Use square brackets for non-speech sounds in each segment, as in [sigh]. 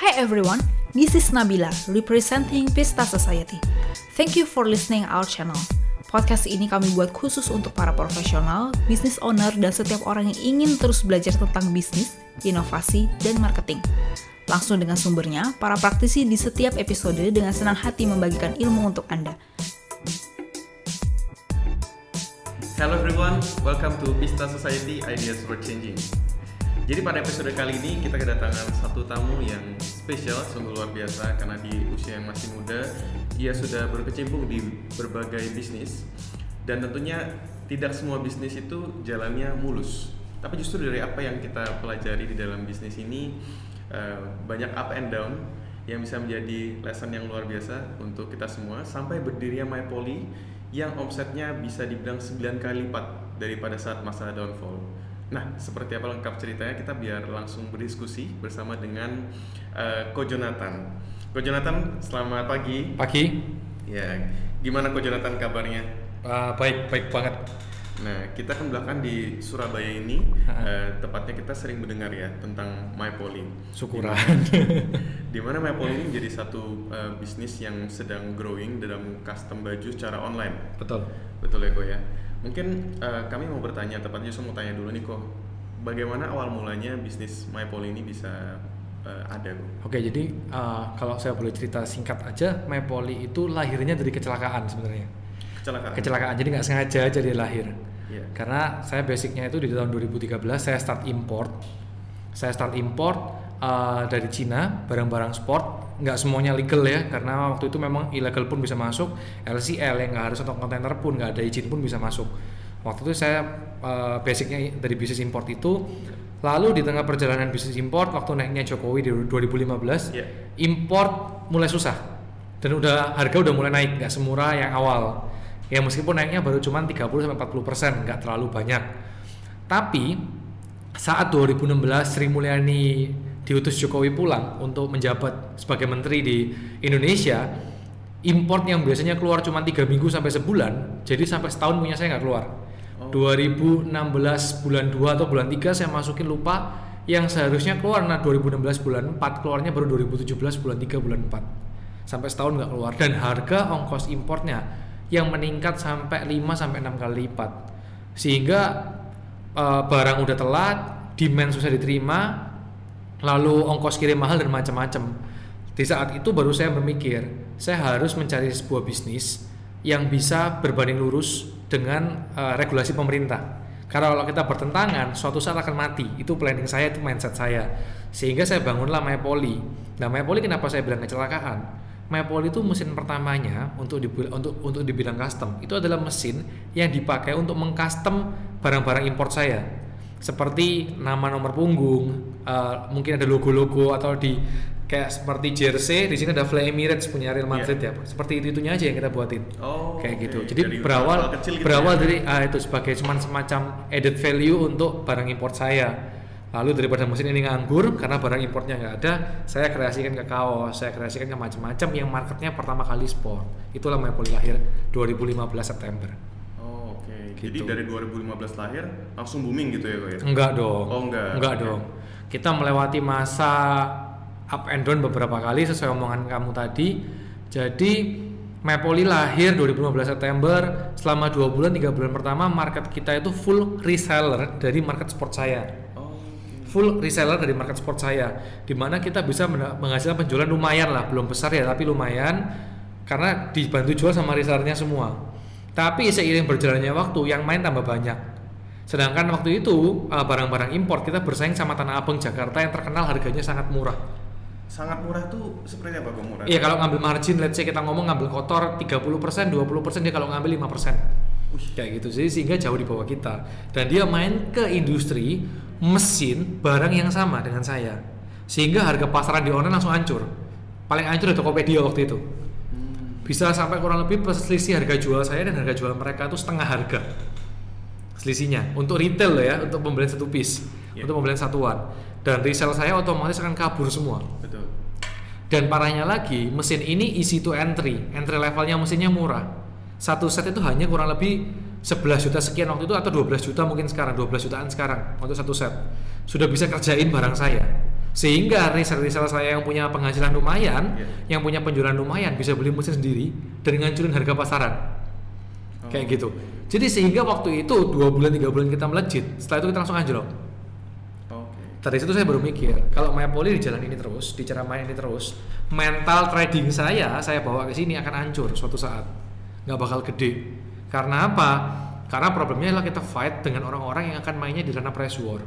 Hi everyone, this is Nabila representing Pista Society. Thank you for listening our channel. Podcast ini kami buat khusus untuk para profesional, business owner, dan setiap orang yang ingin terus belajar tentang bisnis, inovasi, dan marketing. Langsung dengan sumbernya, para praktisi di setiap episode dengan senang hati membagikan ilmu untuk Anda. Hello everyone, welcome to Pista Society Ideas for Changing. Jadi pada episode kali ini kita kedatangan satu tamu yang spesial, sungguh luar biasa karena di usia yang masih muda ia sudah berkecimpung di berbagai bisnis dan tentunya tidak semua bisnis itu jalannya mulus. Tapi justru dari apa yang kita pelajari di dalam bisnis ini eh, banyak up and down yang bisa menjadi lesson yang luar biasa untuk kita semua sampai berdirinya MyPoly yang omsetnya bisa dibilang 9 kali lipat daripada saat masa downfall. Nah, seperti apa lengkap ceritanya kita biar langsung berdiskusi bersama dengan uh, Ko Jonathan. Ko Jonathan, selamat pagi. Pagi. Ya, gimana Ko Jonathan kabarnya? Uh, baik, baik banget. Nah, kita kan belakang di Surabaya ini, uh, tepatnya kita sering mendengar ya tentang MyPoly. Syukuran. Di mana ini menjadi satu uh, bisnis yang sedang growing dalam custom baju secara online. Betul. Betul ya, Ko ya. Mungkin uh, kami mau bertanya, tepatnya justru mau tanya dulu nih kok, bagaimana awal mulanya bisnis MyPoly ini bisa uh, ada kok? Oke, jadi uh, kalau saya boleh cerita singkat aja, MyPoly itu lahirnya dari kecelakaan sebenarnya. Kecelakaan? Kecelakaan, jadi nggak sengaja jadi lahir. Yeah. Karena saya basicnya itu di tahun 2013 saya start import. Saya start import uh, dari Cina barang-barang sport nggak semuanya legal ya karena waktu itu memang ilegal pun bisa masuk LCL yang nggak harus untuk kontainer pun nggak ada izin pun bisa masuk. Waktu itu saya uh, basicnya dari bisnis import itu lalu di tengah perjalanan bisnis import waktu naiknya Jokowi di 2015 yeah. import mulai susah. Dan udah harga udah mulai naik nggak semurah yang awal. Ya meskipun naiknya baru cuma 30 sampai 40 persen nggak terlalu banyak. Tapi saat 2016 Sri Mulyani diutus Jokowi pulang untuk menjabat sebagai menteri di Indonesia import yang biasanya keluar cuma tiga minggu sampai sebulan jadi sampai setahun punya saya nggak keluar. Oh. 2016 bulan 2 atau bulan 3 saya masukin lupa yang seharusnya keluar. Nah 2016 bulan 4 keluarnya baru 2017 bulan 3 bulan 4 sampai setahun nggak keluar. Dan harga ongkos importnya yang meningkat sampai 5 sampai 6 kali lipat. Sehingga uh, barang udah telat demand susah diterima lalu ongkos kirim mahal dan macam-macam. Di saat itu baru saya berpikir, saya harus mencari sebuah bisnis yang bisa berbanding lurus dengan uh, regulasi pemerintah. Karena kalau kita bertentangan, suatu saat akan mati. Itu planning saya, itu mindset saya. Sehingga saya bangunlah MyPoly. Nah, MyPoly kenapa saya bilang kecelakaan? MyPoly itu mesin pertamanya untuk di, untuk untuk di bidang custom. Itu adalah mesin yang dipakai untuk mengcustom barang-barang import saya seperti nama nomor punggung, uh, mungkin ada logo-logo atau di kayak seperti jersey di sini ada Fly Emirates punya Real Madrid yeah. ya, seperti itu itunya aja yang kita buatin, oh, kayak okay. gitu. Jadi dari berawal gitu berawal ya. dari ah, itu sebagai cuman semacam added value untuk barang import saya. Lalu daripada mesin ini nganggur karena barang importnya nggak ada, saya kreasikan ke kaos, saya kreasikan ke macam-macam yang marketnya pertama kali sport. Itulah Mapoli lahir 2015 September. Gitu. Jadi dari 2015 lahir langsung booming gitu ya kok ya? Enggak dong. Oh enggak. Enggak okay. dong. Kita melewati masa up and down beberapa kali sesuai omongan kamu tadi. Jadi Mapoli lahir 2015 September selama dua bulan tiga bulan pertama market kita itu full reseller dari market sport saya oh, full reseller dari market sport saya di mana kita bisa menghasilkan penjualan lumayan lah belum besar ya tapi lumayan karena dibantu jual sama resellernya semua tapi seiring berjalannya waktu yang main tambah banyak. Sedangkan waktu itu uh, barang-barang impor kita bersaing sama Tanah Abang Jakarta yang terkenal harganya sangat murah. Sangat murah tuh seperti apa kok murah? Iya kalau ngambil margin, let's say kita ngomong ngambil kotor 30%, 20% dia kalau ngambil 5%. Ush. Kayak gitu sih sehingga jauh di bawah kita. Dan dia main ke industri mesin barang yang sama dengan saya. Sehingga harga pasaran di online langsung hancur. Paling hancur di Tokopedia waktu itu bisa sampai kurang lebih selisih harga jual saya dan harga jual mereka itu setengah harga. Selisihnya. Untuk retail ya untuk pembelian satu piece. Yeah. untuk pembelian satuan. Dan resell saya otomatis akan kabur semua. Betul. Dan parahnya lagi mesin ini easy to entry. Entry levelnya mesinnya murah. Satu set itu hanya kurang lebih 11 juta sekian waktu itu atau 12 juta mungkin sekarang 12 jutaan sekarang untuk satu set. Sudah bisa kerjain barang saya Sehingga reseller-reseller saya yang punya penghasilan lumayan, Iya. yang punya penjualan lumayan bisa beli mesin sendiri dan ngancurin harga pasaran. Oh. Kayak gitu. Jadi sehingga waktu itu dua bulan tiga bulan kita melejit, setelah itu kita langsung anjlok. Oke. Dari situ saya baru mikir, kalau Mayapoli di jalan ini terus, di cara main ini terus, mental trading saya, saya bawa ke sini akan hancur suatu saat, nggak bakal gede. Karena apa? Karena problemnya adalah kita fight dengan orang-orang yang akan mainnya di ranah price war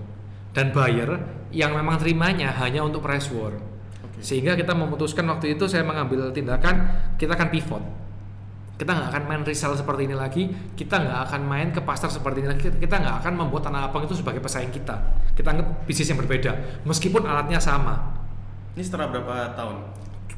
dan buyer yang memang terimanya hanya untuk price war. Oke. Sehingga kita memutuskan waktu itu saya mengambil tindakan kita akan pivot. Kita nggak akan main resell seperti ini lagi, kita nggak akan main ke pasar seperti ini lagi, kita nggak akan membuat tanah abang itu sebagai pesaing kita. Kita anggap bisnis yang berbeda, meskipun alatnya sama. Ini setelah berapa tahun?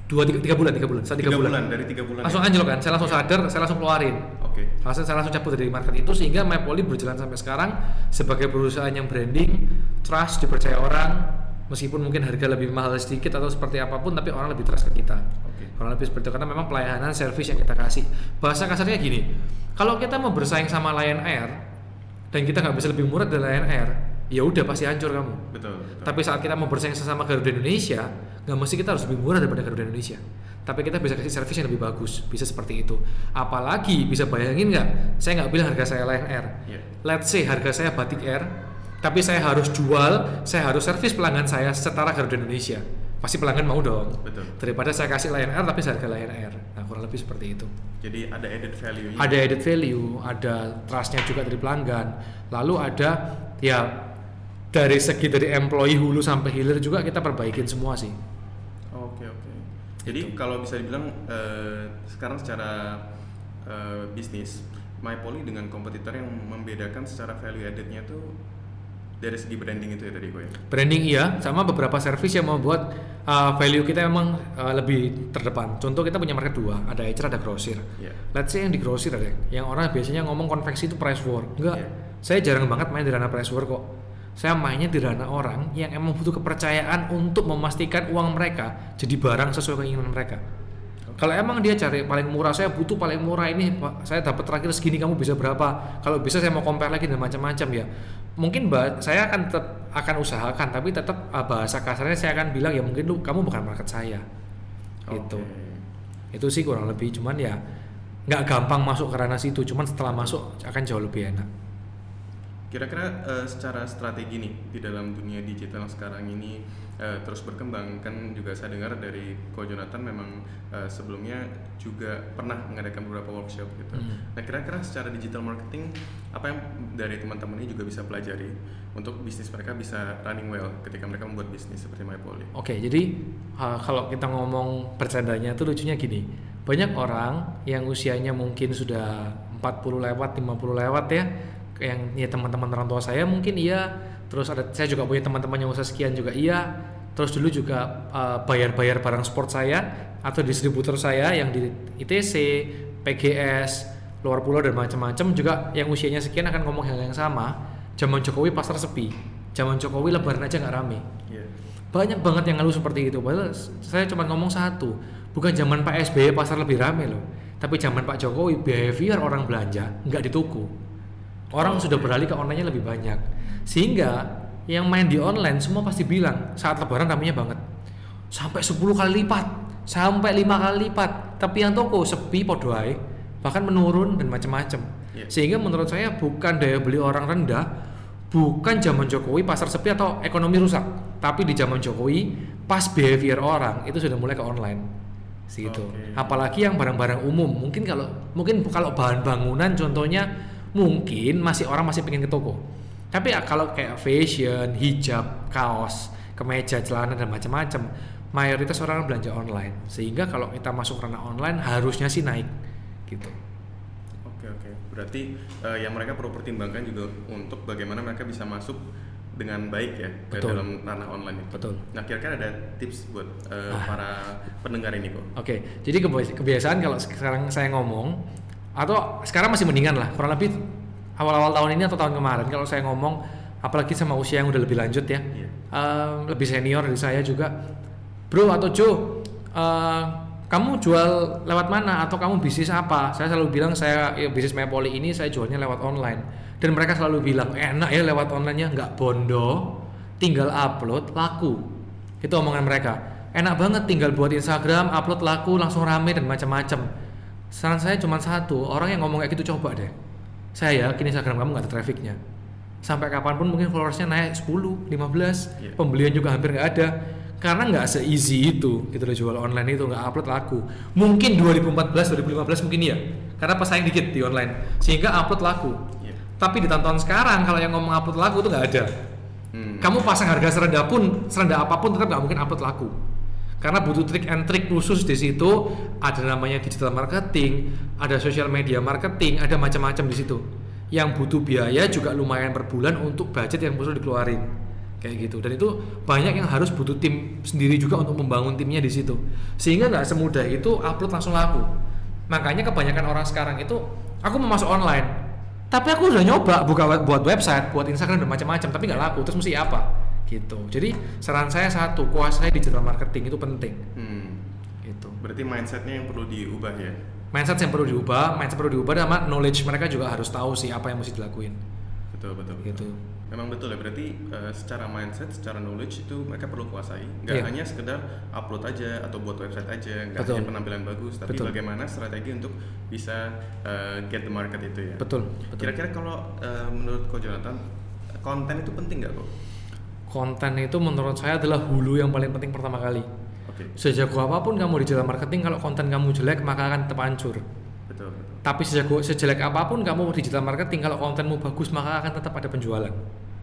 Dua tiga, tiga bulan, tiga bulan, tiga, bulan. dari tiga bulan. Langsung ya? anjlok kan, saya langsung sadar, saya langsung keluarin. Oke. Langsung saya langsung cabut dari market itu sehingga Mapoli berjalan sampai sekarang sebagai perusahaan yang branding, trust, dipercaya orang, meskipun mungkin harga lebih mahal sedikit atau seperti apa pun, tapi orang lebih trust ke kita. Oke. Kurang lebih seperti itu karena memang pelayanan service yang kita kasih. Bahasa kasarnya gini, kalau kita mau bersaing sama Lion Air dan kita nggak bisa lebih murah dari Lion Air, ya udah pasti hancur kamu. Betul. betul. Tapi saat kita mau bersaing sesama Garuda Indonesia, nggak mesti kita harus lebih murah daripada Garuda Indonesia. Tapi kita bisa kasih servis yang lebih bagus, bisa seperti itu. Apalagi bisa bayangin nggak? Saya nggak bilang harga saya Lion Air. Iya. Let's say harga saya Batik Air, tapi saya harus jual, saya harus servis pelanggan saya setara Garuda Indonesia. Pasti pelanggan mau dong. Betul. Daripada saya kasih Lion Air tapi harga Lion Air. Nah kurang lebih seperti itu. Jadi ada added value. Ada added value, ada trustnya juga dari pelanggan. Lalu ada ya dari segi dari employee hulu sampai hilir juga kita perbaikin semua sih. Jadi Gitu. kalau bisa dibilang eh, sekarang secara eh, bisnis, MyPoly dengan kompetitor yang membedakan secara value added-nya tuh dari segi branding itu ya tadi gue. ya? Branding iya, sama beberapa service yang membuat uh, value kita emang uh, lebih terdepan. Contoh kita punya market dua, ada Ecer, ada Grosir. Iya. Let's say yang di Grosir ada, yang orang biasanya ngomong konveksi itu price war. Enggak, Iya. saya jarang banget main di ranah price war kok. Saya mainnya di ranah orang yang emang butuh kepercayaan untuk memastikan uang mereka jadi barang sesuai keinginan mereka. Kalau emang dia cari paling murah, saya butuh paling murah ini. Saya dapat terakhir segini, kamu bisa berapa? Kalau bisa saya mau compare lagi dan macam-macam ya. Mungkin ba- saya akan tetap akan usahakan, tapi tetap ah, bahasa kasarnya saya akan bilang ya mungkin lu kamu bukan market saya. Gitu. Oke. Itu sih kurang lebih, cuman ya nggak gampang masuk ke ranah situ, cuman setelah masuk akan jauh lebih enak. Kira-kira eh, secara strategi nih di dalam dunia digital sekarang ini eh, terus berkembang kan juga saya dengar dari Ko Jonathan memang eh, sebelumnya juga pernah mengadakan beberapa workshop gitu. Hmm. Nah kira-kira secara digital marketing apa yang dari teman-teman ini juga bisa pelajari untuk bisnis mereka bisa running well ketika mereka membuat bisnis seperti MyPoly. Oke, jadi uh, kalau kita ngomong bercandanya itu lucunya gini. Banyak orang yang usianya mungkin sudah 40 lewat, 50 lewat ya, yang ya teman-teman orang tua saya mungkin iya, terus ada saya juga punya teman-teman yang usia sekian juga iya, terus dulu juga uh, bayar-bayar barang sport saya atau distributor saya yang di ITC, PGS, luar pulau dan macam-macam juga yang usianya sekian akan ngomong hal yang sama. Zaman Jokowi pasar sepi, zaman Jokowi lebaran aja nggak rame. Iya. banyak banget yang ngeluh seperti itu. Padahal saya cuma ngomong satu bukan zaman Pak SBY pasar lebih rame loh tapi zaman Pak Jokowi behavior orang belanja nggak di toko orang sudah beralih ke online lebih banyak. Sehingga yang main di online semua pasti bilang saat lebaran ramenya banget. Sampai 10 kali lipat sampai lima kali lipat. Tapi yang toko sepi podo ae, bahkan menurun dan macam-macam Iya. sehingga menurut saya bukan daya beli orang rendah bukan zaman Jokowi pasar sepi atau ekonomi rusak. Tapi di zaman Jokowi pas behavior orang itu sudah mulai ke online. Situ Oke. apalagi yang barang-barang umum. Mungkin kalau mungkin kalau bahan bangunan contohnya mungkin masih orang masih pengen ke toko tapi ya kalau kayak fashion hijab kaos kemeja celana dan macam-macam mayoritas orang belanja online sehingga kalau kita masuk ranah online harusnya sih naik gitu Oke oke. Berarti eh, yang mereka perlu pertimbangkan juga untuk bagaimana mereka bisa masuk dengan baik ya ke Betul. dalam ranah online itu. Betul. Nah kira-kira ada tips buat eh, Ah. para pendengar ini kok? Oke, jadi kebi- kebiasaan kalau sekarang saya ngomong atau sekarang masih mendingan lah, kurang lebih awal-awal tahun ini atau tahun kemarin kalau saya ngomong, apalagi sama usia yang udah lebih lanjut ya, Iya. em, lebih senior dari saya juga, bro atau Joe, eh, kamu jual lewat mana atau kamu bisnis apa? Saya selalu bilang saya ya, bisnis Mapoli ini saya jualnya lewat online dan mereka selalu bilang enak ya lewat online nya nggak bondo, tinggal upload laku. itu omongan mereka enak banget tinggal buat Instagram upload laku langsung rame dan macam-macam saran saya cuma satu orang yang ngomong kayak gitu coba deh. Saya yakin Instagram kamu nggak ada trafficnya. Sampai kapan pun mungkin followersnya naik 10, 15 Iya. pembelian juga hampir nggak ada. Karena nggak se-easy itu gitu loh jual online itu nggak upload laku. Mungkin 2014 2015 mungkin iya. Karena pesaing dikit di online sehingga upload laku. Iya. tapi di tahun-tahun sekarang kalau yang ngomong upload laku itu nggak ada. Hmm. kamu pasang harga serendah pun serendah apa pun tetap nggak mungkin upload laku karena butuh trik and trick khusus di situ. Ada namanya digital marketing ada social media marketing ada macam-macam di situ. Yang butuh biaya juga lumayan per bulan untuk budget yang perlu dikeluarin. Kayak gitu. Dan itu banyak yang harus butuh tim sendiri juga untuk membangun timnya di situ. Sehingga nggak semudah itu upload langsung laku. Makanya kebanyakan orang sekarang itu aku mau masuk online. Tapi aku udah nyoba buka buat website buat Instagram dan macam-macam tapi nggak laku. Terus mesti apa gitu jadi saran saya satu kuasai digital marketing itu penting Hmm. gitu Berarti mindsetnya yang perlu diubah ya. mindset yang perlu diubah mindset perlu diubah sama knowledge mereka juga harus tahu sih apa yang mesti dilakuin Betul betul. betul. gitu Memang betul ya. Berarti eh, secara mindset, secara knowledge itu mereka perlu kuasai. Nggak Iya. hanya sekedar upload aja atau buat website aja, nggak Betul. hanya penampilan bagus, tapi Betul. bagaimana strategi untuk bisa eh, get the market itu ya. betul betul Kira-kira kalau eh, menurut Ko Jonathan, konten itu penting nggak kok? Konten itu menurut saya adalah hulu yang paling penting pertama kali Oke. sejago apa pun kamu di digital marketing kalau konten kamu jelek maka akan tetap hancur Betul betul. Tapi sejago, sejelek apa pun kamu di digital marketing, kalau kontenmu bagus maka akan tetap ada penjualan.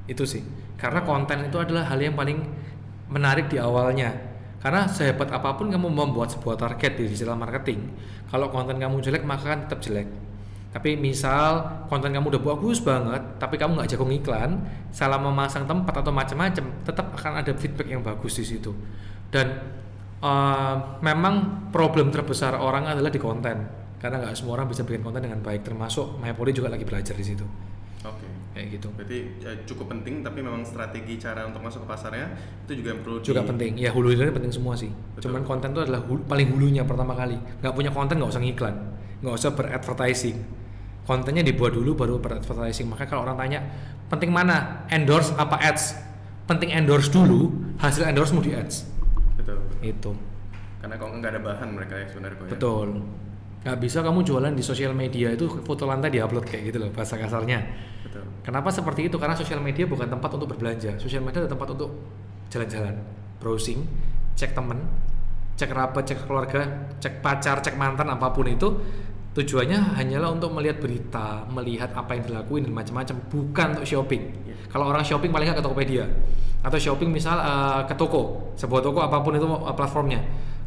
Itu sih. Karena konten itu adalah hal yang paling menarik di awalnya. Karena sehebat apa pun kamu membuat sebuah target di digital marketing, kalau konten kamu jelek maka akan tetap jelek. Tapi misal konten kamu udah bagus banget, tapi kamu nggak jago ngiklan, salah memasang tempat atau macam-macam, tetap akan ada feedback yang bagus di situ. Dan eh, memang problem terbesar orang adalah di konten. Karena nggak semua orang bisa bikin konten dengan baik termasuk Mayapoli juga lagi belajar di situ. Oke. kayak gitu. Berarti eh, cukup penting, tapi memang strategi cara untuk masuk ke pasarnya itu juga yang perlu juga di- penting. Ya hulu hilirnya penting semua sih. Betul. cuman konten itu adalah hulu- paling hulunya pertama kali. Nggak punya konten nggak usah ngiklan. Nggak usah beradvertising kontennya dibuat dulu baru beradvertising maka kalau orang tanya penting mana endorse apa ads penting endorse dulu hasil endorse mau di ads Betul. betul. itu Karena kalau nggak ada bahan mereka ya sebenarnya ya. betul nggak bisa kamu jualan di sosial media itu foto lantai diupload kayak gitu loh bahasa kasarnya Betul. Kenapa seperti itu? Karena sosial media bukan tempat untuk berbelanja. Sosial media adalah tempat untuk jalan-jalan, browsing, cek temen, cek kerabat, cek keluarga, cek pacar, cek mantan, apa pun itu. Tujuannya hanyalah untuk melihat berita, melihat apa yang dilakuin dan macam-macam, bukan untuk shopping. Iya. Kalau orang shopping paling nggak ke Tokopedia atau shopping misal eh, ke toko, sebuah toko apa pun itu eh, platformnya.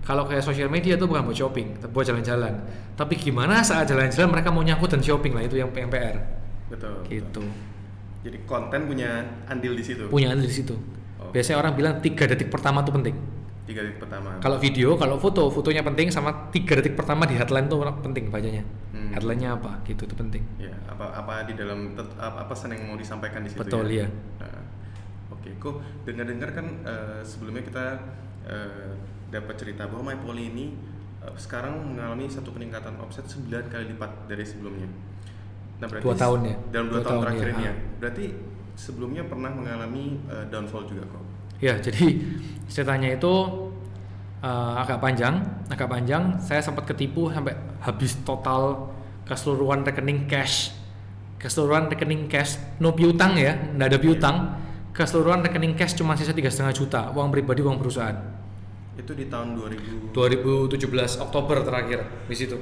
Kalau kayak sosial media itu bukan buat shopping, buat jalan-jalan. Tapi gimana saat jalan-jalan mereka mau nyangkut dan shopping lah itu yang PR. Betul. Gitu. Jadi konten punya andil di situ. punya andil di situ. Oh. Biasanya orang bilang tiga detik pertama tuh penting. Tiga detik pertama. Kalau video, kalau foto, fotonya penting sama tiga detik pertama di headline tuh penting bacanya. Hmm. Headline-nya apa? Gitu itu penting. ya apa apa di dalam apa pesan yang mau disampaikan di situ Betul, ya. iya. Nah, Oke, kok dengar-dengar kan eh, sebelumnya kita eh, dapat cerita bahwa My Poly ini eh, sekarang mengalami satu peningkatan omset 9 kali lipat dari sebelumnya. Nah, berarti Dua tahun ya? Dalam dua, Dua tahun, tahun, terakhir iya. ini ya. Ah. Berarti sebelumnya pernah mengalami eh, downfall juga kok. Ya, jadi ceritanya itu eh, agak panjang, agak panjang. Saya sempat ketipu sampai habis total keseluruhan rekening cash, keseluruhan rekening cash, no piutang ya, nggak ada piutang. Keseluruhan rekening cash cuma sisa tiga setengah juta, uang pribadi, uang perusahaan. Itu di tahun 2000 2017 Oktober terakhir di situ.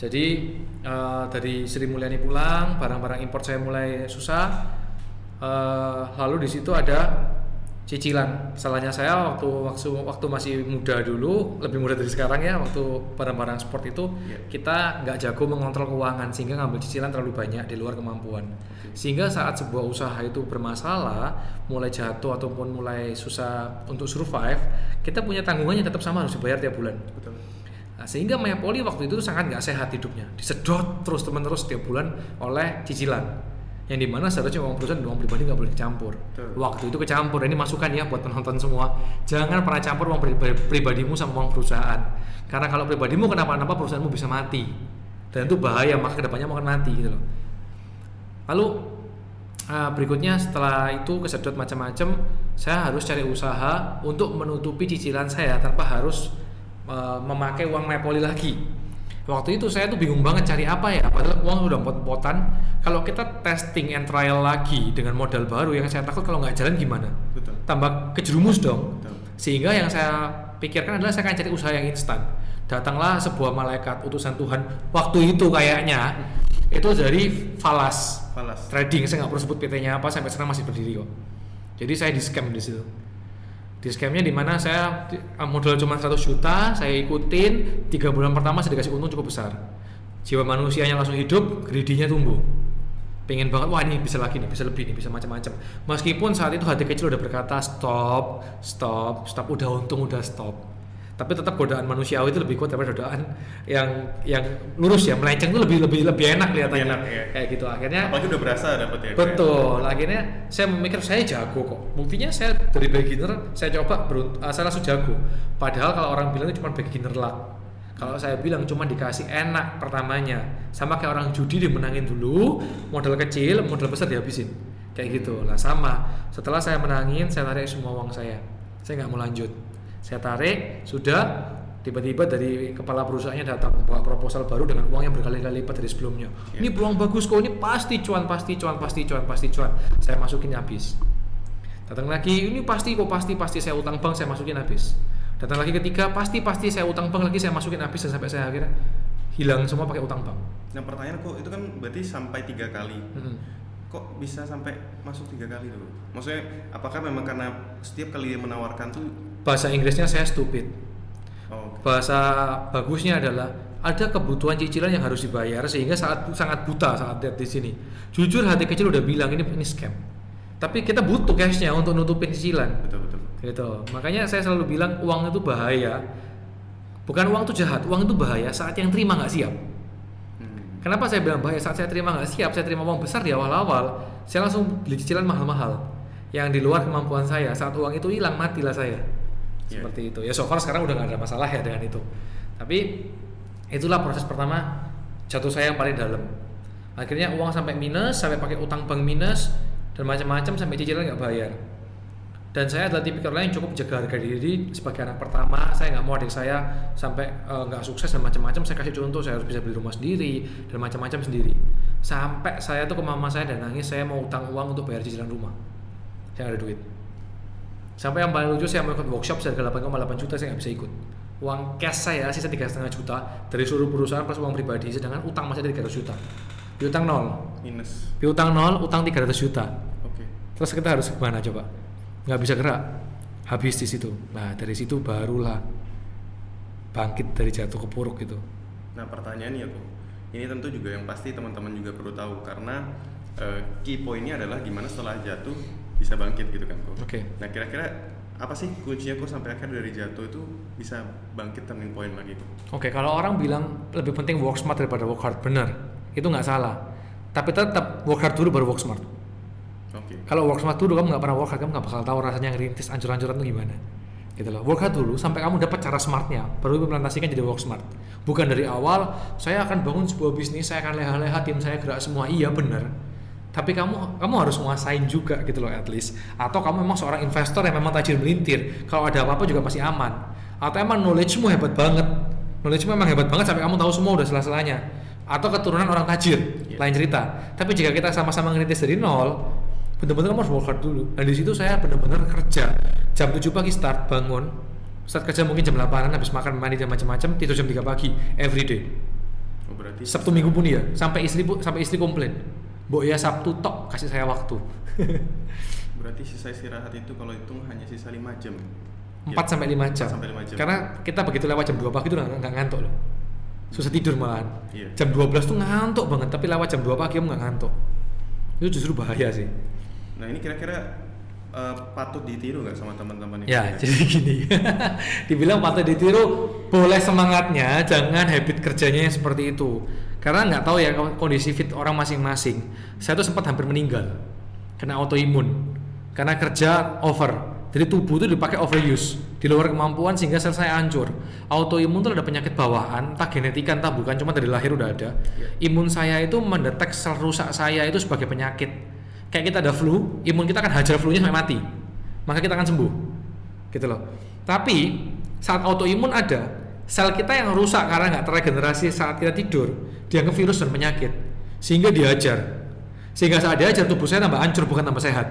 Jadi eh, dari Sri Mulyani pulang, barang-barang impor saya mulai susah. Eh, lalu di situ ada cicilan. Salahnya saya waktu waktu waktu masih muda dulu, lebih muda dari sekarang ya, waktu barang-barang sport itu Iya. kita nggak jago mengontrol keuangan sehingga ngambil cicilan terlalu banyak di luar kemampuan. Sehingga saat sebuah usaha itu bermasalah, mulai jatuh ataupun mulai susah untuk survive, kita punya tanggungan yang tetap sama harus dibayar tiap bulan. betul. Nah, sehingga Maya Poli waktu itu sangat nggak sehat hidupnya, disedot terus teman-terus setiap bulan oleh cicilan. Yang di mana seharusnya uang perusahaan dan uang pribadi nggak boleh dicampur. Betul. Waktu itu kecampur. Ini masukan ya buat penonton semua. Jangan pernah campur uang pribadi- pribadimu sama uang perusahaan. Karena kalau pribadimu kenapa-napa perusahaanmu bisa mati. Dan itu bahaya, maka ke depannya mau akan mati gitu loh. Lalu ah, berikutnya setelah itu kesedot macam-macam, saya harus cari usaha untuk menutupi cicilan saya tanpa harus uh, memakai uang Mepoli lagi. Waktu itu saya tuh bingung banget cari apa ya, padahal uang udah pot-potan. Kalau kita testing and trial lagi dengan modal baru, yang saya takut kalau nggak jalan gimana? Betul. Tambah kejerumus dong. Betul. Sehingga yang saya pikirkan adalah saya akan cari usaha yang instan. Datanglah sebuah malaikat utusan Tuhan waktu itu kayaknya itu dari Falas Falas. trading saya nggak perlu sebut PT-nya apa sampai sekarang masih berdiri kok. Jadi saya di scam di situ. Di scamnya di mana saya eh, modal cuma 100 juta, saya ikutin tiga bulan pertama saya dikasih untung cukup besar. Jiwa manusianya langsung hidup, greedy-nya tumbuh. Pengen banget, wah ini bisa lagi nih, bisa lebih nih, bisa macam-macam. Meskipun saat itu hati kecil udah berkata stop, stop, stop, udah untung, udah stop. Tapi tetap godaan manusiawi itu lebih kuat daripada godaan yang yang lurus ya, melenceng itu lebih lebih lebih enak kelihatannya. Enak, iya. Kayak gitu akhirnya. Apalagi udah berasa dapat ya. Betul. Akhirnya saya memikir saya jago kok. Buktinya saya dari beginner saya coba berunt- uh, saya langsung jago. Padahal kalau orang bilang itu cuma beginner luck. Kalau saya bilang cuma dikasih enak pertamanya, sama kayak orang judi dimenangin dulu, modal kecil, modal besar dihabisin, kayak gitu. Lah sama. Setelah saya menangin, saya tarik semua uang saya. Saya nggak mau lanjut. Saya tarik, sudah tiba-tiba dari kepala perusahaannya datang bawa proposal baru dengan uang yang berkali-kali lipat dari sebelumnya. Iya. Ini peluang bagus kok, ini pasti cuan, pasti cuan, pasti cuan, pasti cuan. Saya masukin habis. Datang lagi, ini pasti kok pasti pasti saya utang bank, saya masukin habis. Datang lagi ketiga, pasti pasti saya utang bank lagi, saya masukin habis dan sampai saya akhirnya hilang semua pakai utang bank. Nah pertanyaan kok itu kan berarti sampai tiga kali. Mm-mm. Kok bisa sampai masuk tiga kali tuh? Maksudnya apakah memang karena setiap kali dia menawarkan tuh Bahasa Inggrisnya saya stupid. oh Bahasa bagusnya adalah ada kebutuhan cicilan yang harus dibayar sehingga saat sangat buta saat lihat di sini. Jujur hati kecil udah bilang ini ini scam. Tapi kita butuh cashnya untuk nutupin cicilan. betul betul. gitu makanya saya selalu bilang uang itu bahaya bukan uang itu jahat uang itu bahaya saat yang terima nggak siap Hmm. kenapa saya bilang bahaya saat saya terima nggak siap saya terima uang besar di awal-awal saya langsung beli cicilan mahal-mahal yang di luar kemampuan saya saat uang itu hilang matilah saya Iya. seperti itu. Ya so far sekarang udah nggak ada masalah ya dengan itu. Tapi itulah proses pertama jatuh saya yang paling dalam. Akhirnya uang sampai minus sampai pakai utang bank minus dan macam-macam sampai cicilan nggak bayar. Dan saya adalah tipikal orang yang cukup jaga harga diri sebagai anak pertama. Saya nggak mau adik saya sampai eh, nggak sukses dan macam-macam. Saya kasih contoh saya harus bisa beli rumah sendiri dan macam-macam sendiri. Sampai saya tuh ke mama saya dan nangis saya mau utang uang untuk bayar cicilan rumah. Saya ada duit sampai yang paling lucu saya mau ikut workshop saya 8,8 juta saya nggak bisa ikut uang cash saya sisa tiga setengah juta dari seluruh perusahaan plus uang pribadi sedangkan utang masih ada 300 juta piutang nol minus. piutang nol utang 300 juta Oke. Terus kita harus ke mana coba? Nggak bisa gerak, habis di situ. Nah dari situ barulah bangkit dari jatuh ke puruk gitu. Nah pertanyaannya kok, ini tentu juga yang pasti teman-teman juga perlu tahu karena eh, key pointnya adalah gimana setelah jatuh bisa bangkit gitu kan kok. Oke. Nah kira-kira apa sih kuncinya kok sampai akhir dari jatuh itu bisa bangkit turning point lagi kok? Oke, kalau orang bilang lebih penting work smart daripada work hard, benar. Itu nggak salah. Tapi tetap work hard dulu baru work smart. Oke. Kalau work smart dulu kamu nggak pernah work hard, kamu nggak bakal tahu rasanya ngerintis ancur-ancuran itu gimana. Gitu loh. Work hard dulu sampai kamu dapat cara smartnya, baru implementasikan jadi work smart. Bukan dari awal saya akan bangun sebuah bisnis, saya akan leha-leha tim saya gerak semua. Iya benar. Tapi kamu kamu harus menguasain juga gitu loh at least. Atau kamu memang seorang investor yang memang tajir melintir. Kalau ada apa-apa juga pasti aman. Atau emang knowledge-mu hebat banget. Knowledge-mu memang hebat banget sampai kamu tahu semua udah salah-salahnya. Atau keturunan orang tajir, Iya. lain cerita. Tapi jika kita sama-sama ngerintis dari nol, bener-bener kamu harus work hard dulu. Dan di situ saya bener-bener kerja. Jam 7 pagi start bangun. Start kerja mungkin jam 8 habis makan mandi dan macam-macam, tidur jam 3 pagi every day. Oh berarti Sabtu Minggu pun iya, sampai istri sampai istri komplain. Mbok ya Sabtu tok kasih saya waktu. [laughs] berarti sisa istirahat itu kalau hitung hanya sisa 5 jam. 4 Ya. sampai 5 jam. 4 sampai 5 jam. Karena kita begitu lewat jam 2 pagi itu nggak ngantuk loh. Susah tidur malahan. Iya. Jam 12 tuh ngantuk banget, tapi lewat jam 2 pagi kamu nggak ngantuk. Itu justru bahaya sih. Nah ini kira-kira eh, patut ditiru nggak sama teman-teman yang Ya, [laughs] jadi gini. [laughs] Dibilang patut ditiru, boleh semangatnya, jangan habit kerjanya yang seperti itu. Karena nggak tahu ya kondisi fit orang masing-masing. Saya tuh sempat hampir meninggal kena autoimun karena kerja over. Jadi tubuh itu dipakai overuse di luar kemampuan sehingga sel saya hancur. Autoimun itu ada penyakit bawaan, entah genetika entah bukan, cuma dari lahir udah ada. Imun saya itu mendetek sel rusak saya itu sebagai penyakit. Kayak kita ada flu, imun kita akan hajar flu-nya sampai mati. maka kita akan sembuh gitu loh tapi saat autoimun ada sel kita yang rusak karena nggak terregenerasi saat kita tidur dianggap virus dan penyakit. Sehingga diajar sehingga saat diajar tubuh saya tambah hancur bukan tambah sehat.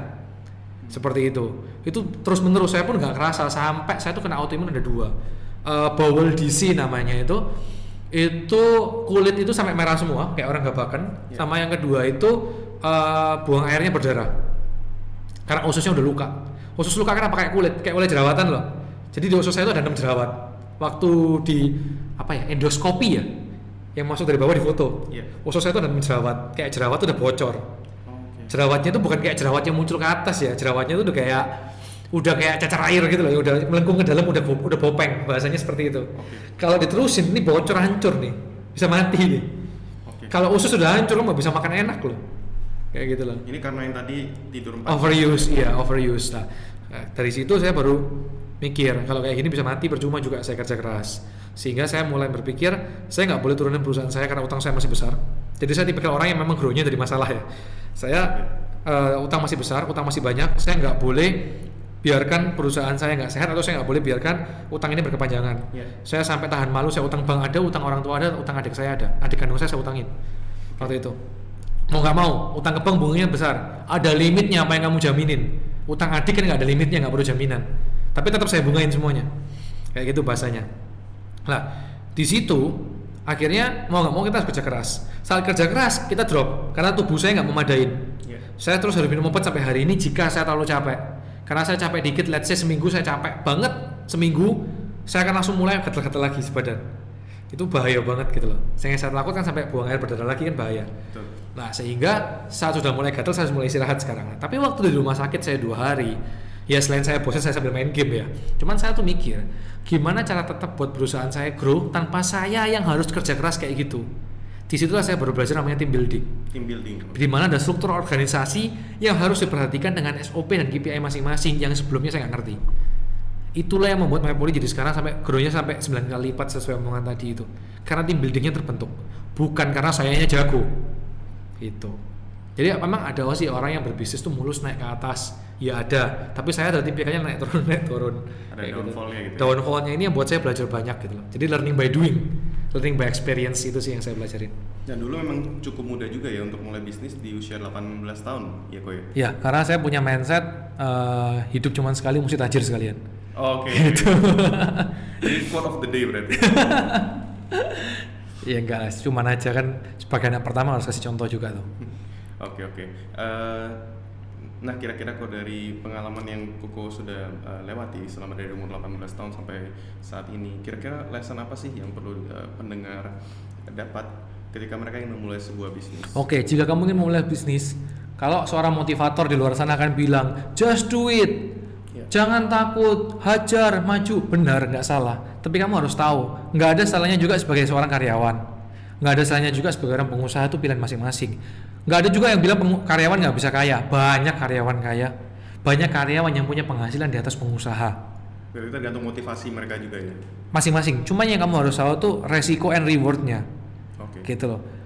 Seperti itu. Itu terus menerus saya pun nggak kerasa. Sampai saya tuh kena autoimun ada dua. Uh, bowel disease namanya itu. Itu kulit itu sampai merah semua kayak orang gabakan. Yeah. sama yang kedua itu uh, buang airnya berdarah. Karena ususnya udah luka. Usus luka kenapa kayak kulit? Kayak oleh jerawatan loh. Jadi di usus saya itu ada enam jerawat waktu di apa ya endoskopi ya yang masuk dari bawah di foto yeah. usus saya itu ada jerawat kayak jerawat itu udah bocor okay. jerawatnya itu bukan kayak jerawat yang muncul ke atas ya jerawatnya itu udah kayak udah kayak cacar air gitu loh udah melengkung ke dalam udah udah bopeng bahasanya seperti itu okay. kalau diterusin ini bocor hancur nih bisa mati nih okay. kalau usus sudah hancur nggak bisa makan enak loh kayak gitu loh ini karena yang tadi tidur empat overuse iya overuse nah, nah dari situ saya baru mikir kalau kayak gini bisa mati percuma juga saya kerja keras. Sehingga saya mulai berpikir saya nggak boleh turunin perusahaan saya karena utang saya masih besar. Jadi saya tipikal orang yang memang grow-nya dari masalah ya. Saya uh, utang masih besar utang masih banyak saya nggak boleh biarkan perusahaan saya nggak sehat atau saya nggak boleh biarkan utang ini berkepanjangan. Yeah. Saya sampai tahan malu, saya utang bank ada, utang orang tua ada, utang adik saya ada, adik kandung saya saya utangin. Waktu itu. Mau nggak mau utang ke bank bunganya besar. Ada limitnya apa yang kamu jaminin? Utang adik kan nggak ada limitnya nggak perlu jaminan tapi tetap saya bungain semuanya kayak gitu bahasanya lah di situ akhirnya mau nggak mau kita harus kerja keras saat kerja keras kita drop karena tubuh saya nggak memadain yeah. saya terus harus minum obat sampai hari ini jika saya terlalu capek karena saya capek dikit let's say seminggu saya capek banget seminggu saya akan langsung mulai gatel-gatel lagi sebadan itu bahaya banget gitu loh. Saya saya takut kan sampai buang air berdarah lagi kan bahaya. Betul. Nah sehingga saat sudah mulai gatal saya mulai istirahat sekarang. Nah, tapi waktu di rumah sakit saya dua hari, ya selain saya bosan saya sambil main game ya. Cuman saya tuh mikir gimana cara tetap buat perusahaan saya grow tanpa saya yang harus kerja keras kayak gitu. Di situlah saya baru belajar namanya team building. Team building. Di mana ada struktur organisasi yang harus diperhatikan dengan SOP dan KPI masing-masing yang sebelumnya saya nggak ngerti itulah yang membuat Mapoli jadi sekarang sampai grow-nya sampai 9 kali lipat sesuai omongan tadi itu karena tim buildingnya terbentuk bukan karena sayanya jago itu jadi memang ada sih orang yang berbisnis tuh mulus naik ke atas ya ada tapi saya ada tipikalnya naik turun [laughs] naik turun ada gitu. downfallnya gitu, gitu downfallnya ini yang buat saya belajar banyak gitu loh jadi learning by doing learning by experience itu sih yang saya belajarin dan dulu memang cukup mudah juga ya untuk mulai bisnis di usia 18 tahun ya kok ya ya karena saya punya mindset uh, hidup cuma sekali mesti tajir sekalian Oke. [laughs] Okay. Ini quote of the day berarti. Iya [laughs] enggak lah, cuman aja kan sebagai anak pertama harus kasih contoh juga tuh. Oke oke. Uh, nah kira-kira kok dari pengalaman yang Koko sudah uh, lewati selama dari umur 18 tahun sampai saat ini, kira-kira lesson apa sih yang perlu uh, pendengar dapat ketika mereka ingin memulai sebuah bisnis? Oke, jika kamu ingin memulai bisnis, kalau seorang motivator di luar sana akan bilang, just do it, Jangan takut, hajar, maju. Benar, nggak salah. Tapi kamu harus tahu, nggak ada salahnya juga sebagai seorang karyawan. Nggak ada salahnya juga sebagai orang pengusaha itu pilihan masing-masing. Nggak ada juga yang bilang karyawan nggak bisa kaya. Banyak karyawan kaya. Banyak karyawan yang punya penghasilan di atas pengusaha. Berarti tergantung motivasi mereka juga ya? Masing-masing. Cuma yang kamu harus tahu tuh resiko and rewardnya. Oke. Okay. Gitu loh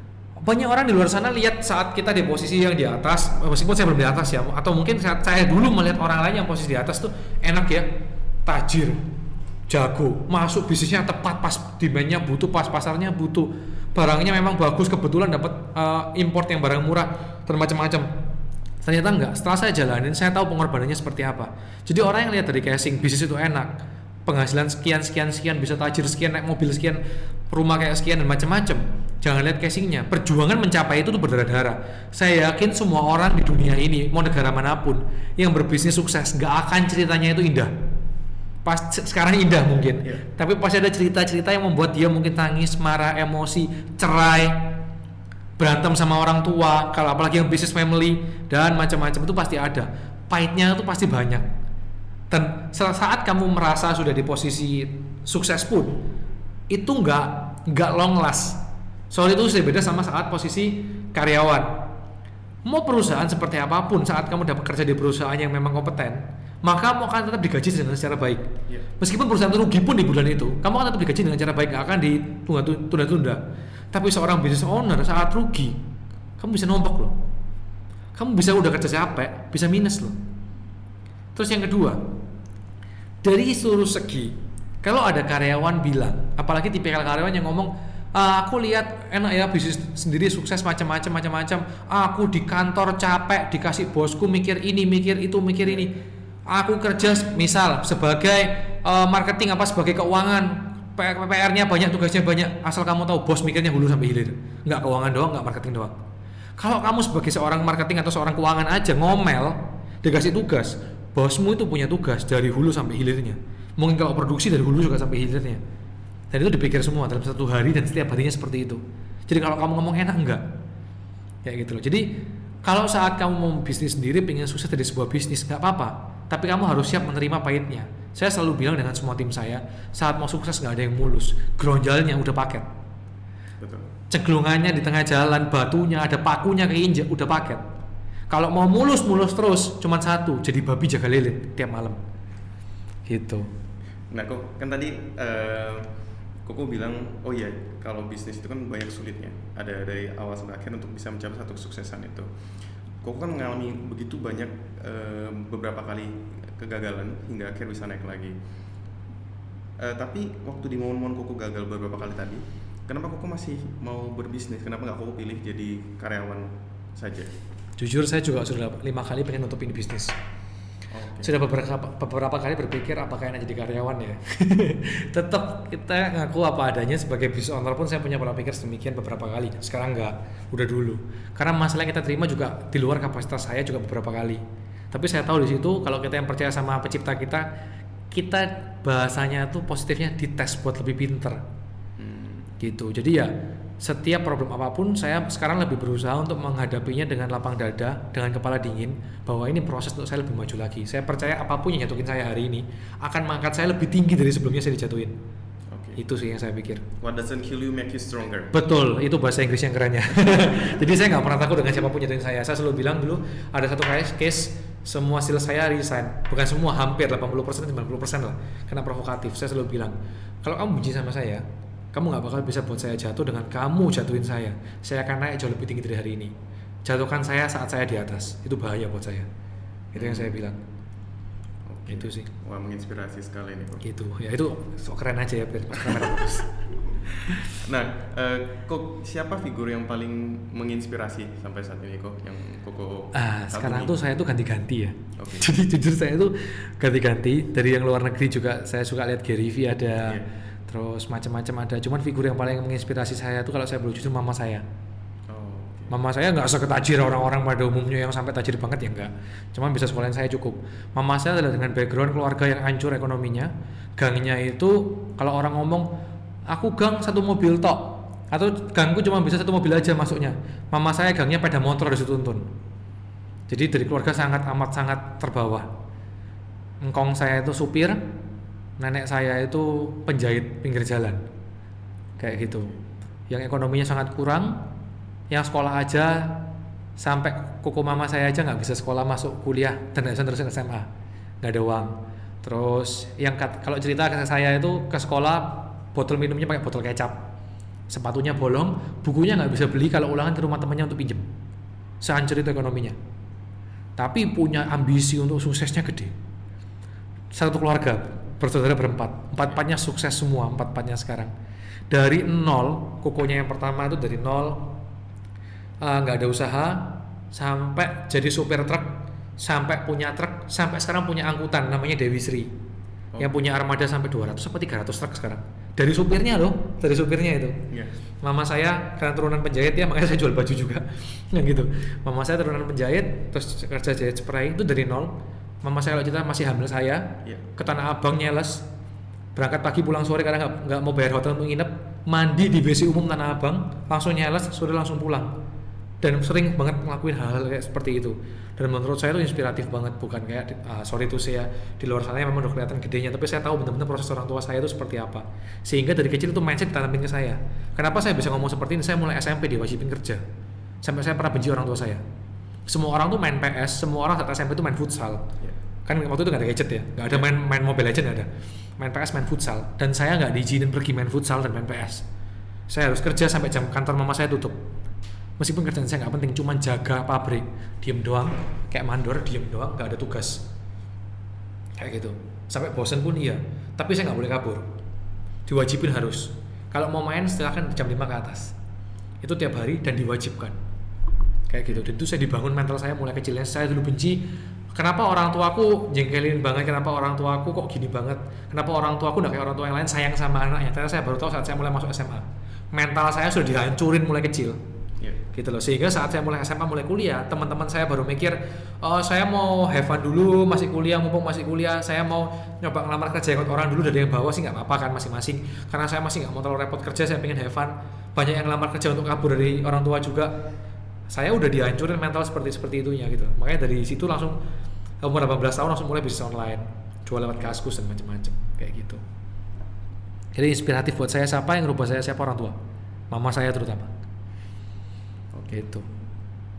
banyak orang di luar sana lihat saat kita di posisi yang di atas meskipun saya belum di atas ya atau mungkin saat saya dulu melihat orang lain yang posisi di atas tuh enak ya tajir jago masuk bisnisnya tepat pas demandnya butuh pas pasarnya butuh barangnya memang bagus kebetulan dapat uh, import yang barang murah dan macam-macam. Ternyata enggak. Setelah saya jalanin saya tahu pengorbanannya seperti apa. Jadi orang yang lihat dari casing bisnis itu enak. Penghasilan sekian sekian sekian bisa tajir sekian naik mobil sekian rumah kayak sekian dan macam-macam. Jangan lihat casingnya. Perjuangan mencapai itu tuh berdarah-darah saya yakin semua orang di dunia ini mau negara mana pun yang berbisnis sukses nggak akan ceritanya itu indah pas sekarang indah mungkin yeah. tapi pasti ada cerita-cerita yang membuat dia mungkin tangis marah emosi cerai berantem sama orang tua kalau apalagi yang bisnis family dan macam-macam itu pasti ada pahitnya itu pasti banyak dan saat kamu merasa sudah di posisi sukses pun itu nggak nggak long last Soal itu sudah beda sama saat posisi karyawan. Mau perusahaan seperti apa pun, saat kamu dapat kerja di perusahaan yang memang kompeten, maka kamu akan tetap digaji dengan secara baik. Yeah. Meskipun perusahaan itu rugi pun di bulan itu, kamu akan tetap digaji dengan cara baik, nggak akan ditunda-tunda. Tapi seorang business owner saat rugi, kamu bisa nombok loh. Kamu bisa udah kerja capek, bisa minus loh. Terus yang kedua, dari seluruh segi, kalau ada karyawan bilang, apalagi tipikal karyawan yang ngomong, "Ah, aku lihat enak ya bisnis sendiri sukses macam-macam macam-macam. Aku di kantor capek dikasih bosku mikir ini mikir itu mikir ini. Aku kerja misal sebagai eh, marketing apa sebagai keuangan. PR-nya banyak tugasnya banyak asal kamu tahu bos mikirnya hulu sampai hilir. Nggak keuangan doang nggak marketing doang. Kalau kamu sebagai seorang marketing atau seorang keuangan aja ngomel dikasih tugas bosmu itu punya tugas dari hulu sampai hilirnya. Mungkin kalau produksi dari hulu juga sampai hilirnya. Dan itu dipikir semua dalam satu hari dan setiap harinya seperti itu. Jadi kalau kamu ngomong enak enggak. Kayak gitu loh. Jadi kalau saat kamu mau bisnis sendiri pengen sukses dari sebuah bisnis nggak apa-apa tapi kamu harus siap menerima pahitnya saya selalu bilang dengan semua tim saya saat mau sukses nggak ada yang mulus gronjalnya udah paket Betul. ceglungannya di tengah jalan batunya ada pakunya keinjek udah paket kalau mau mulus mulus terus cuma satu jadi babi jaga lilin tiap malam gitu Nah, kok kan tadi eh, Koko bilang, oh iya, kalau bisnis itu kan banyak sulitnya. Ada dari awal sampai akhir untuk bisa mencapai satu kesuksesan itu. Koko kan mengalami begitu banyak eh, beberapa kali kegagalan hingga akhir bisa naik lagi. Eh, tapi waktu di momen-momen Koko gagal beberapa kali tadi, kenapa Koko masih mau berbisnis? Kenapa nggak Koko pilih jadi karyawan saja? jujur saya juga sudah lima kali pengen nutup ini bisnis Oke. sudah beberapa beberapa kali berpikir apakah enak jadi karyawan ya. [laughs] Tetap kita ngaku apa adanya sebagai business owner pun saya punya pola pikir sedemikian beberapa kali. Sekarang enggak udah dulu. Karena masalah yang kita terima juga di luar kapasitas saya juga beberapa kali. Tapi saya tahu di situ kalau kita yang percaya sama pencipta kita kita bahasanya tuh positifnya dites buat lebih pinter. Hmm. gitu. Jadi ya setiap problem apa pun saya sekarang lebih berusaha untuk menghadapinya dengan lapang dada dengan kepala dingin bahwa ini proses untuk saya lebih maju lagi. Saya percaya apa pun yang jatuhin saya hari ini akan mengangkat saya lebih tinggi dari sebelumnya saya dijatuhin. Oke. itu sih yang saya pikir. What doesn't kill you make you stronger. betul itu bahasa Inggris yang kerennya. [laughs] Jadi saya nggak pernah takut dengan siapa pun jatuhin saya. Saya selalu bilang dulu ada satu case, case semua sales saya resign. Bukan semua hampir 80% 90% lah. Karena provokatif saya selalu bilang kalau kamu benci sama saya kamu nggak bakal bisa buat saya jatuh dengan kamu jatuhin saya saya akan naik jauh lebih tinggi dari hari ini jatuhkan saya saat saya di atas itu bahaya buat saya itu yang saya bilang Oke. Itu sih. Wah menginspirasi sekali nih kok. gitu ya itu sok keren aja ya biar kamera bagus [laughs] Nah, eh, kok siapa figur yang paling menginspirasi sampai saat ini kok yang koko Ah, sekarang kagumi? tuh saya tuh ganti-ganti ya. Oke. [laughs] Jadi jujur saya tuh ganti-ganti dari yang luar negeri juga saya suka lihat Gary Vee ada, Iya. Terus macam-macam ada. Cuman figur yang paling menginspirasi saya tuh kalau saya boleh jujur mama saya. Oh. Mama saya nggak seketajir orang-orang pada umumnya yang sampai tajir banget ya enggak. Cuman bisa sekolahin saya cukup. Mama saya adalah dengan background keluarga yang hancur ekonominya. Gangnya itu kalau orang ngomong aku gang satu mobil tok atau gangku cuma bisa satu mobil aja masuknya. Mama saya gangnya pada motor harus dituntun. Jadi dari keluarga sangat amat sangat terbawah. Engkong saya itu supir, nenek saya itu penjahit pinggir jalan. Kayak gitu. Yang ekonominya sangat kurang, yang sekolah aja sampai koko mama saya aja nggak bisa sekolah masuk kuliah dan terusin SMA nggak ada uang. Terus yang kat- kalau cerita ke saya itu ke sekolah botol minumnya pakai botol kecap. Sepatunya bolong bukunya nggak bisa beli kalau ulangan ke rumah temannya untuk pinjem. Sehancur itu ekonominya. Tapi punya ambisi untuk suksesnya gede. Satu keluarga bersaudara berempat. Empat empatnya sukses semua empat empatnya sekarang. Dari nol kokonya yang pertama itu dari nol. Eh, nggak ada usaha sampai jadi supir truk sampai punya truk sampai sekarang punya angkutan namanya Dewi Sri. Oh. yang punya armada sampai 200 sampai 300 truk sekarang. Dari supirnya loh dari supirnya itu. Iya. Mama saya karena turunan penjahit ya makanya saya jual baju juga. [laughs] Nah gitu. Mama saya turunan penjahit terus kerja jahit spray itu dari nol Mama saya kalau cerita masih hamil saya. Iya. ke Tanah Abang nyeles. Berangkat pagi pulang sore karena nggak mau bayar hotel untuk nginep. Mandi di WC umum Tanah Abang langsung nyeles sore langsung pulang. Dan sering banget ngelakuin hal-hal kayak seperti itu. Dan menurut saya itu inspiratif banget bukan kayak ah, sorry tuh saya di luar sana memang udah kelihatan gedenya tapi saya tahu benar-benar proses orang tua saya itu seperti apa. Sehingga dari kecil itu mindset ditanamin ke saya. Kenapa saya bisa ngomong seperti ini? Saya mulai SMP diwajibin kerja. Sampai saya pernah benci orang tua saya semua orang tuh main PS semua orang saat SMP itu main futsal. Iya. kan waktu itu nggak ada gadget ya? Nggak ada main main mobile legend nggak ada? Main PS main futsal. Dan saya nggak diizinin pergi main futsal dan main PS saya harus kerja sampai jam kantor mama saya tutup. Meskipun kerjaan saya nggak penting cuman jaga pabrik. Diem doang kayak mandor diem doang nggak ada tugas. Kayak gitu. Sampai bosen pun iya. Tapi saya nggak boleh kabur. Diwajibin harus. Kalau mau main silahkan jam 5 ke atas. Itu tiap hari dan diwajibkan kayak gitu. Dan itu saya dibangun mental saya mulai kecilnya saya dulu benci kenapa orang tuaku jengkelin banget? Kenapa orang tuaku kok gini banget? Kenapa orang tuaku nggak kayak orang tua yang lain? Sayang sama anaknya. Ternyata saya baru tahu saat saya mulai masuk SMA mental saya sudah dihancurin mulai kecil. Iya. gitu loh. Sehingga saat saya mulai SMA mulai kuliah teman-teman saya baru mikir oh saya mau have fun dulu masih kuliah mumpung masih kuliah. Saya mau nyoba ngelamar kerja ikut orang dulu. Dari yang bawah sih nggak apa-apa kan masing-masing. Karena saya masih nggak mau terlalu repot kerja saya pengen have fun. Banyak yang ngelamar kerja untuk kabur dari orang tua juga saya udah dihancurin mental seperti seperti itunya gitu. Makanya dari situ langsung umur 18 tahun langsung mulai bisnis online. Jual lewat kaskus dan macam-macam kayak gitu. Jadi inspiratif buat saya siapa yang rubah saya siapa orang tua? Mama saya terutama. Gitu.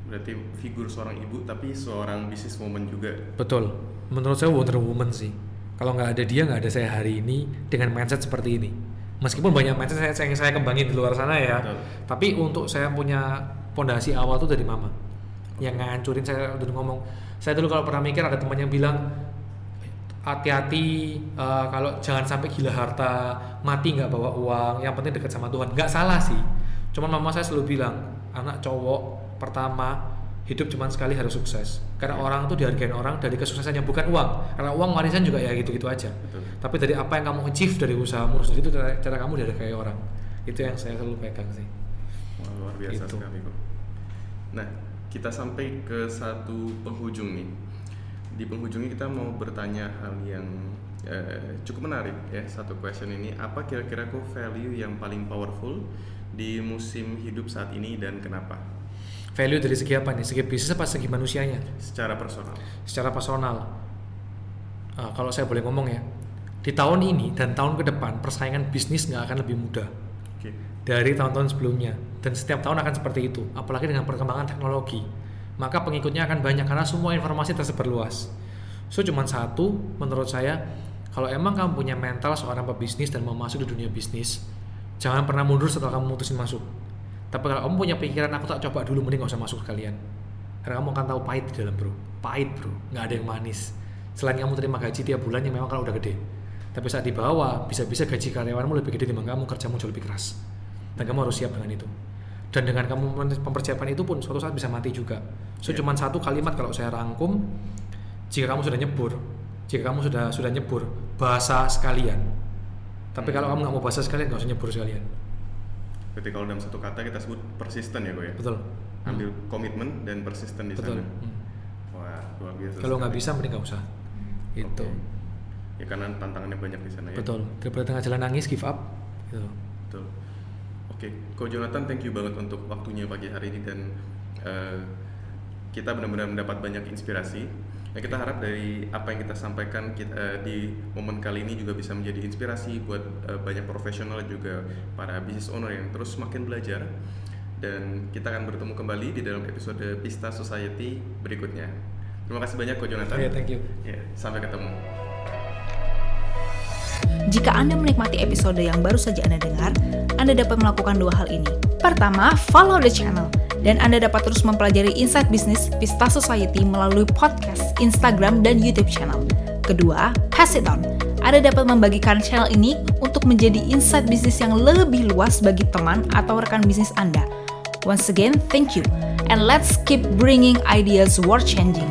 Berarti figur seorang ibu tapi seorang bisnis woman juga. betul. Menurut saya Wonder Woman sih. Kalau nggak ada dia nggak ada saya hari ini dengan mindset seperti ini. Meskipun banyak mindset saya, saya, saya kembangin di luar sana ya. Betul. tapi untuk saya punya pondasi awal tuh dari mama. Yang ngancurin saya udah ngomong saya dulu kalau pernah mikir ada teman yang bilang hati-hati eh, kalau jangan sampai gila harta mati nggak bawa uang yang penting dekat sama Tuhan. Nggak salah sih. Cuman mama saya selalu bilang anak cowok pertama hidup cuman sekali harus sukses. Karena orang tuh dihargain orang dari kesuksesannya bukan uang. Karena uang warisan juga ya gitu-gitu aja. Betul. tapi dari apa yang kamu achieve dari usahamu itu cara, cara kamu dihargai orang. Itu yang saya selalu pegang sih. Luar biasa Itu. sekali kok. Nah, kita sampai ke satu penghujung nih. Di penghujungnya kita mau bertanya hal yang eh, cukup menarik ya. Satu question ini, apa kira-kira kok value yang paling powerful di musim hidup saat ini dan kenapa? value dari segi apa nih segi bisnis apa segi manusianya Secara personal. secara personal uh, kalau saya boleh ngomong ya di tahun ini dan tahun ke depan persaingan bisnis nggak akan lebih mudah Oke. Dari tahun-tahun sebelumnya. Dan setiap tahun akan seperti itu apalagi dengan perkembangan teknologi. Maka pengikutnya akan banyak karena semua informasi tersebar luas so cuman satu menurut saya kalau emang kamu punya mental seorang pebisnis dan mau masuk di dunia bisnis jangan pernah mundur setelah kamu mutusin masuk. Tapi kalau kamu punya pikiran aku tak coba dulu mending gak usah masuk sekalian. Karena kamu akan tahu pahit di dalam bro. Pahit bro. Nggak ada yang manis. Selain kamu terima gaji tiap bulan yang memang kalau udah gede. Tapi saat di bawah bisa-bisa gaji karyawanmu lebih gede dibanding kamu kerjamu jauh lebih keras dan kamu harus siap dengan itu dan dengan kamu mem- mempersiapkan itu pun suatu saat bisa mati juga so Iya. cuman satu kalimat kalau saya rangkum jika kamu sudah nyebur jika kamu sudah sudah nyebur bahasa sekalian tapi kalau Hmm. kamu nggak mau bahasa sekalian nggak usah nyebur sekalian Berarti kalau dalam satu kata kita sebut persisten ya kok ya. betul Ambil komitmen dan persisten di betul sana. Hmm. Wah, luar biasa. kalau nggak bisa mending nggak usah itu Oke. Ya karena tantangannya banyak di sana ya. betul daripada tengah jalan nangis give up gitu Betul. Oke, Ko Jonathan, thank you banget untuk waktunya pagi hari ini dan eh, kita benar-benar mendapat banyak inspirasi. Nah, kita harap dari apa yang kita sampaikan kita, eh, di momen kali ini juga bisa menjadi inspirasi buat eh, banyak profesional juga para business owner yang terus semakin belajar. Dan kita akan bertemu kembali di dalam episode Pista Society berikutnya. Terima kasih banyak Ko Jonathan. Oke, thank you. Ya, sampai ketemu. Jika Anda menikmati episode yang baru saja Anda dengar, Anda dapat melakukan dua hal ini. Pertama, follow the channel. Dan Anda dapat terus mempelajari insight bisnis Pista Society melalui podcast, Instagram, dan YouTube channel. Kedua, pass it on. Anda dapat membagikan channel ini untuk menjadi insight bisnis yang lebih luas bagi teman atau rekan bisnis Anda. Once again, thank you. And let's keep bringing ideas world changing.